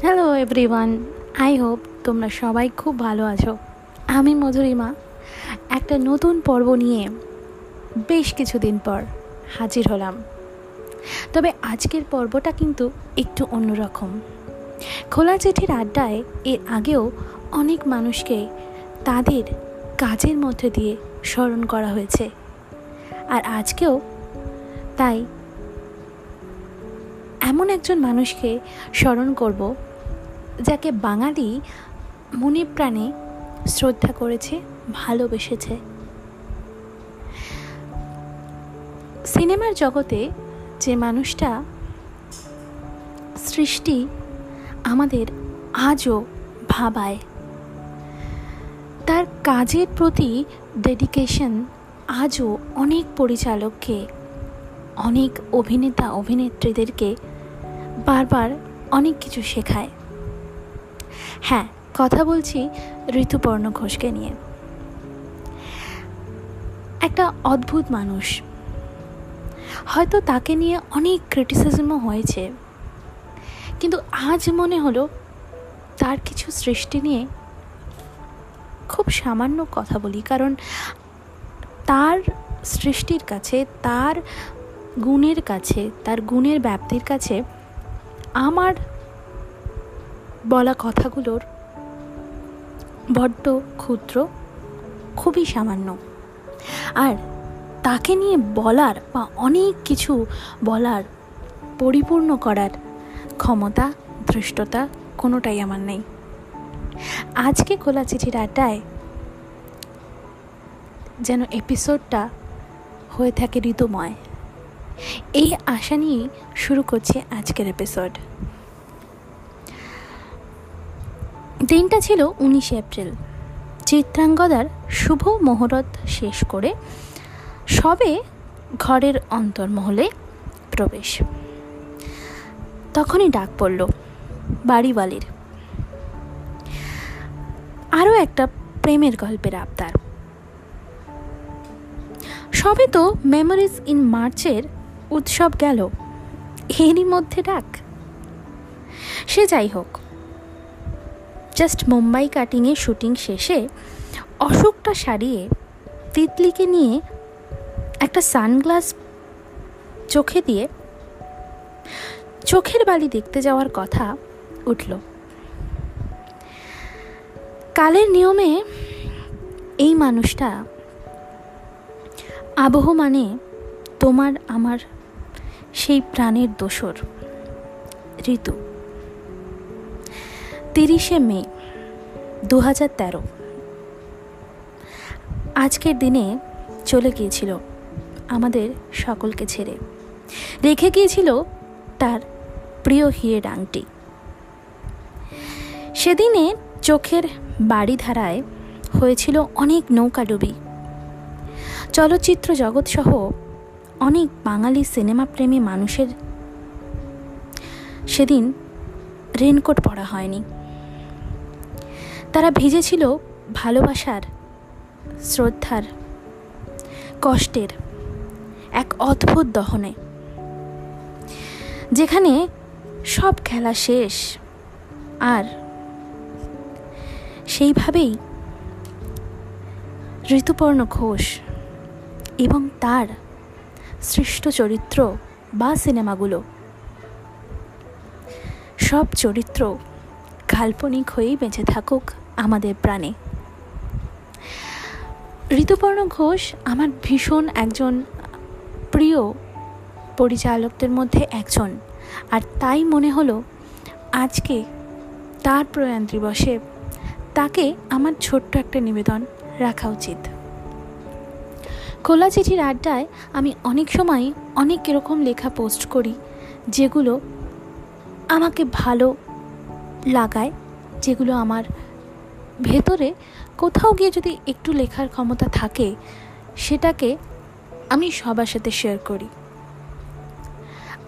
Hello everyone I hope তোমরা সবাই খুব ভালো আছো। আমি মধুরিমা। একটা নতুন পর্ব নিয়ে বেশ কিছুদিন পর হাজির হলাম। তবে আজকের পর্বটা কিন্তু একটু অন্যরকম। খোলা চিঠির আড্ডায় এর আগেও অনেক মানুষকে তাদের কাজের মধ্যে দিয়ে স্মরণ করা হয়েছে। আর আজকেও তাই এমন একজন মানুষকে স্মরণ করব যাকে বাঙালি মনে প্রাণে শ্রদ্ধা করেছে, ভালোবেসেছে। সিনেমার জগতে যে মানুষটা সৃষ্টি আমাদের আজও ভাবায়। তার কাজের প্রতি ডেডিকেশন আজও অনেক পরিচালককে, অনেক অভিনেতা, অভিনেত্রীদেরকে বারবার অনেক কিছু শেখায়। হ্যাঁ কথা বলছি ঋতুপর্ণ ঘোষকে নিয়ে। একটা অদ্ভুত মানুষ। হয়তো তাকে নিয়ে অনেক ক্রিটিসিজমও হয়েছে। কিন্তু আজ মনে হলো তার কিছু সৃষ্টি নিয়ে খুব সামান্য কথা বলি, কারণ তার সৃষ্টির কাছে, তার গুণের কাছে, তার গুণের ব্যাপ্তির কাছে আমার বলা কথাগুলোর বড্ড ক্ষুদ্র, খুবই সামান্য। আর তাকে নিয়ে বলার বা অনেক কিছু বলার, পরিপূর্ণ করার ক্ষমতা, ধৃষ্টতা কোনোটাই আমার নেই। আজকে খোলা চিঠির আড্ডায় যেন এপিসোডটা হয়ে থাকে ঋতুময়। এই আশা নিয়েই শুরু করছি আজকের এপিসোড দিনটা ছিল উনিশে এপ্রিল। চিত্রাঙ্গদার শুভ মহরত শেষ করে সবে ঘরের অন্তর্মহলে প্রবেশ। তখনই ডাক পড়ল, বাড়িওয়ালির। আরও একটা প্রেমের গল্পের আবদার। সবে তো মেমোরিজ ইন মার্চের উৎসব গেল। এরই মধ্যে ডাক। সে যাই হোক। জাস্ট মুম্বাই কাটিংয়ে শুটিং শেষে অশোকটা সারিয়ে তিতলিকে নিয়ে একটা সানগ্লাস চোখে দিয়ে চোখের বালি দেখতে যাওয়ার কথা উঠল। কালের নিয়মে এই মানুষটা আবহ মানে তোমার, আমার সেই প্রাণের দোসর। ঋতু। তিরিশে মে দু হাজার তেরো। আজকের দিনে চলে গিয়েছিল আমাদের সকলকে ছেড়ে। রেখে গিয়েছিল তার প্রিয় হিরে ডাংটি সেদিনে চোখের বাড়ি ধারায় হয়েছিল অনেক নৌকাডুবি। চলচ্চিত্র জগৎসহ অনেক বাঙালি সিনেমা প্রেমী মানুষের সেদিন রেনকোট পরা হয়নি। তারা ভিজেছিল ভালোবাসার, শ্রদ্ধার, কষ্টের এক অদ্ভুত দহনে, যেখানে সব খেলা শেষ আর সেইভাবেই ঋতুপর্ণ ঘোষ এবং তার সৃষ্ট চরিত্র বা সিনেমাগুলো। সব চরিত্র কাল্পনিক হয়েই বেঁচে থাকুক আমাদের প্রাণে। ঋতুপর্ণ ঘোষ আমার ভীষণ একজন প্রিয় পরিচালকদের মধ্যে একজন। আর তাই মনে হলো আজকে তার প্রয়াণ দিবসে তাকে আমার ছোট্ট একটা নিবেদন রাখা উচিত। খোলা চিঠির আড্ডায় আমি অনেক সময় অনেক এরকম লেখা পোস্ট করি, যেগুলো আমাকে ভালো লাগায়, যেগুলো আমার ভেতরে কোথাও গিয়ে যদি একটু লেখার ক্ষমতা থাকে, সেটাকে আমি সবার সাথে শেয়ার করি।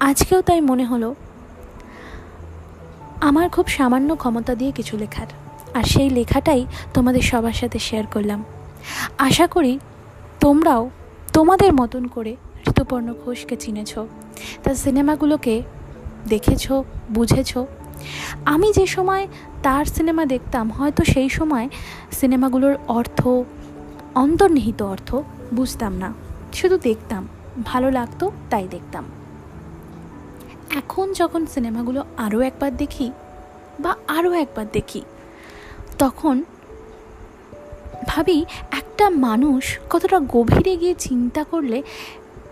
আজকেও তাই মনে হলো, আমার খুব সামান্য ক্ষমতা দিয়ে কিছু লেখার, আর সেই লেখাটাই তোমাদের সবার সাথে শেয়ার করলাম। আশা করি তোমরাও তোমাদের মতন করে ঋতুপর্ণ ঘোষকে চিনেছ। তার সিনেমাগুলোকে দেখেছ, বুঝেছ। আমি যে সময় তার সিনেমা দেখতাম, হয়তো সেই সময় সিনেমাগুলোর অর্থ, অন্তর্নিহিত অর্থ বুঝতাম না। শুধু দেখতাম, ভালো লাগতো তাই দেখতাম। এখন যখন সিনেমাগুলো আরও একবার দেখি বা আরও একবার দেখি, তখন ভাবি একটা মানুষ কতটা গভীরে গিয়ে চিন্তা করলে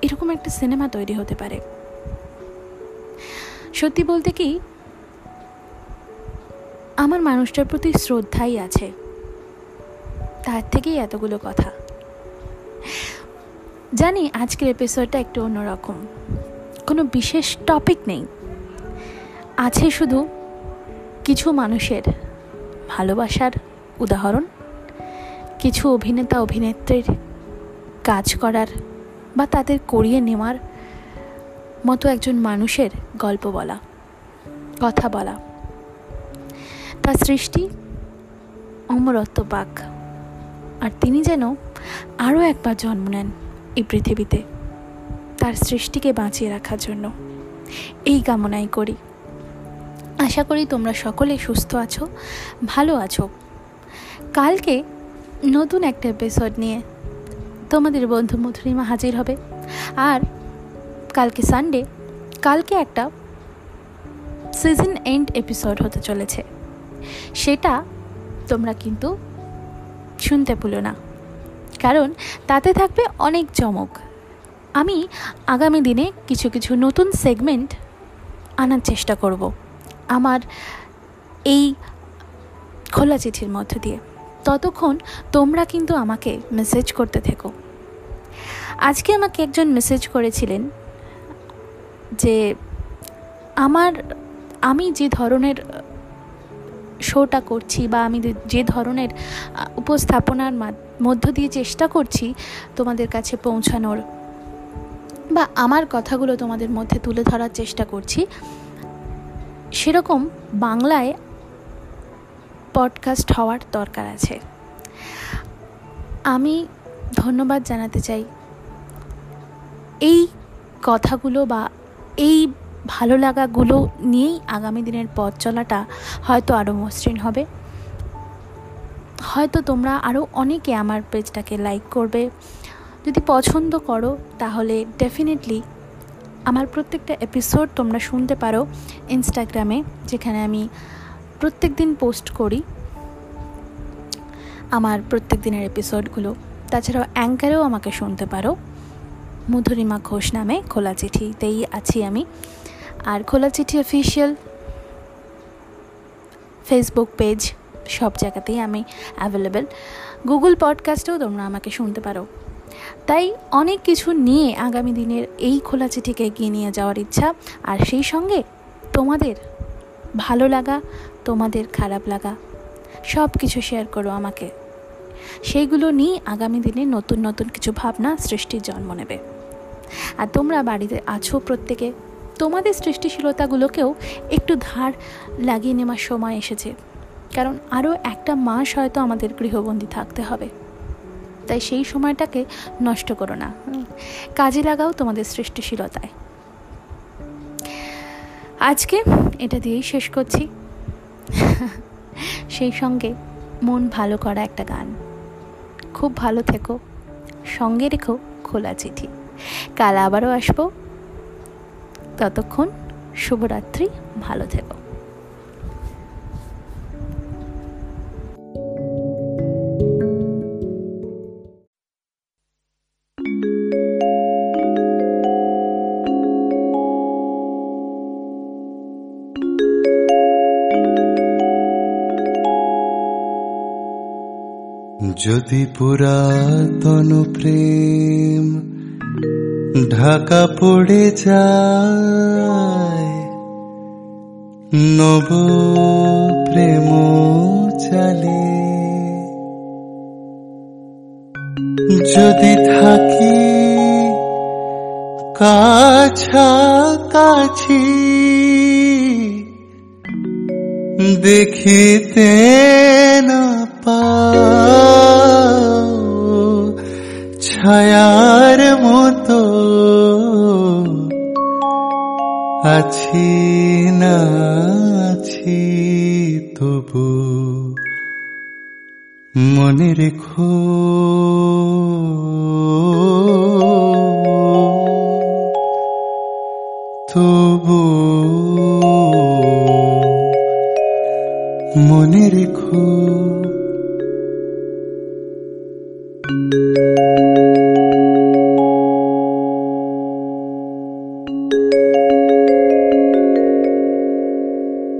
এরকম একটা সিনেমা তৈরি হতে পারে? সত্যি বলতে কি, আমার মানুষটার প্রতি শ্রদ্ধাই আছে। তার থেকেই এতগুলো কথা। জানি আজকের এপিসোডটা একটু অন্যরকম। কোনো বিশেষ টপিক নেই। আছে শুধু কিছু মানুষের ভালোবাসার উদাহরণ। কিছু অভিনেতা, অভিনেত্রীর কাজ করার বা তাদের করিয়ে নেওয়ার মতো একজন মানুষের গল্প বলা, কথা বলা। তার সৃষ্টি অমরত্ব পাক। আর তিনি যেন আরও একবার জন্ম নেন এই পৃথিবীতে, তার সৃষ্টিকে বাঁচিয়ে রাখার জন্য। এই কামনাই করি। আশা করি তোমরা সকলে সুস্থ আছো, ভালো আছো। কালকে নতুন একটা এপিসোড নিয়ে তোমাদের বন্ধু মধুরিমা হাজির হবে। আর কালকে সানডে কালকে একটা সিজন এন্ড এপিসোড হতে চলেছে। সেটা তোমরা কিন্তু শুনতে ভুলো না। কারণ তাতে থাকবে অনেক চমক। আমি আগামী দিনে কিছু কিছু নতুন সেগমেন্ট আনার চেষ্টা করব আমার এই খোলা চিঠির মধ্য দিয়ে। ততক্ষণ তোমরা কিন্তু আমাকে মেসেজ করতে থেকো। আজকে আমাকে একজন মেসেজ করেছিলেন যে আমার, আমি যে ধরনের শোটা করছি বা আমি যে ধরনের উপস্থাপনার মধ্য দিয়ে চেষ্টা করছি তোমাদের কাছে পৌঁছানোর বা আমার কথাগুলো তোমাদের মধ্যে তুলে ধরার চেষ্টা করছি, সেরকম বাংলায় পডকাস্ট হওয়ার দরকার আছে। আমি ধন্যবাদ জানাতে চাই। এই কথাগুলো বা এই ভালো লাগাগুলো নিয়েই আগামী দিনের পথ চলাটা হয়তো আরও মসৃণ হবে। হয়তো তোমরা আরও অনেকে আমার পেজটাকে লাইক করবে। যদি পছন্দ করো, তাহলে ডেফিনেটলি আমার প্রত্যেকটা এপিসোড তোমরা শুনতে পারো ইনস্টাগ্রামে যেখানে আমি প্রত্যেক দিন পোস্ট করি আমার প্রত্যেক দিনের এপিসোডগুলো। তাছাড়াও অ্যাঙ্কারেও আমাকে শুনতে পারো। মধুরিমা ঘোষ নামে খোলা চিঠিতেই আছি আমি। আর খোলা চিঠি অফিসিয়াল ফেসবুক পেজ সব জায়গাতেই আমি অ্যাভেলেবেল গুগল পডকাস্টেও তোমরা আমাকে শুনতে পারো। তাই অনেক কিছু নিয়ে আগামী দিনের এই খোলা চিঠিকে এগিয়ে নিয়ে যাওয়ার ইচ্ছা। আর সেই সঙ্গে তোমাদের ভালো লাগা, তোমাদের খারাপ লাগা সব কিছু শেয়ার করো আমাকে। সেইগুলো নিয়ে আগামী দিনে নতুন নতুন কিছু ভাবনা সৃষ্টির জন্ম নেবে। আর তোমরা বাড়িতে আছো প্রত্যেকে, তোমাদের সৃষ্টিশীলতাগুলোকেও একটু ধার লাগিয়ে নেওয়ার সময় এসেছে। কারণ আরও একটা মাস হয়তো আমাদের গৃহবন্দী থাকতে হবে। তাই সেই সময়টাকে নষ্ট করো না। কাজে লাগাও তোমাদের সৃষ্টিশীলতায়। আজকে এটা দিয়েই শেষ করছি। সেই সঙ্গে মন ভালো করা একটা গান। খুব ভালো থেকো, সঙ্গে রেখো খোলা চিঠি। কাল আবারও আসব। ততক্ষণ শুভরাত্রি, ভালো থেকো। যদি পুরাতন প্রেম ঢাকা পড়ে যায় নব প্রেম চালে। যদি থাকি কাছাকাছি দেখিতে ছায়ার মতো আছি না আছি তবু মনে রেখো। তবু মনে রেখো।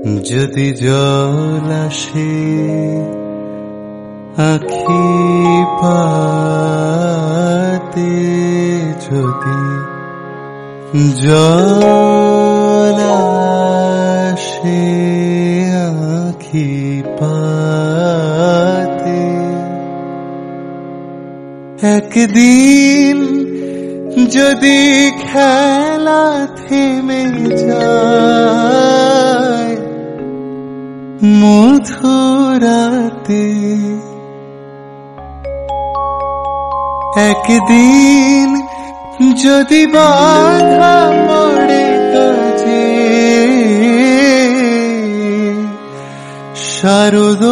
যদি জল আসে, আখি পাতে যদি জল আসে, আখি পাতে একদিন যদি খেলা থেমে যায় মধুরাতে। একদিন যদি বাধা পড়ে কাজে শারদ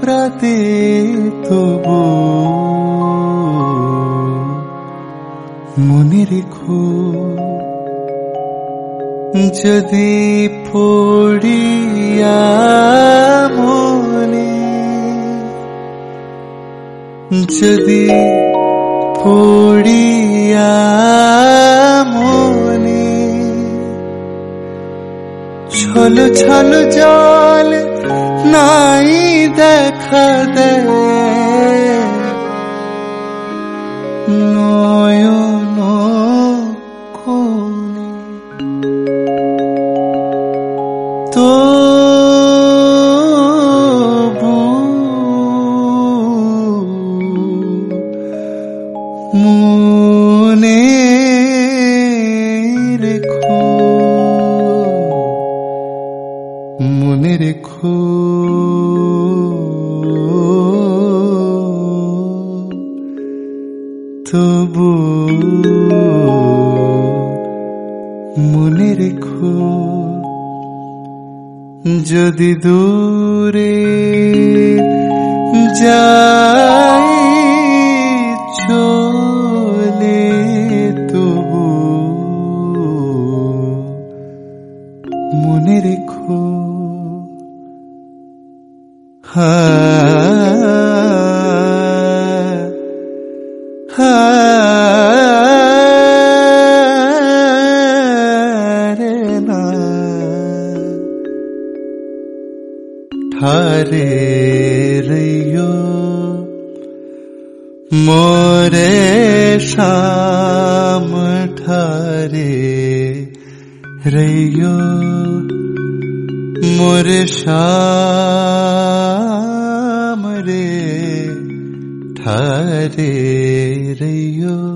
প্রাতে তবু মনে রেখো যদি পড়িয়া মনে যদি পড়িয়া মনে ছল ছল জল নাই দেখা দেয় दूरे जा हरेर्यो मोरे शाम ठरे रयो मोरे शाम रे ठरे रयो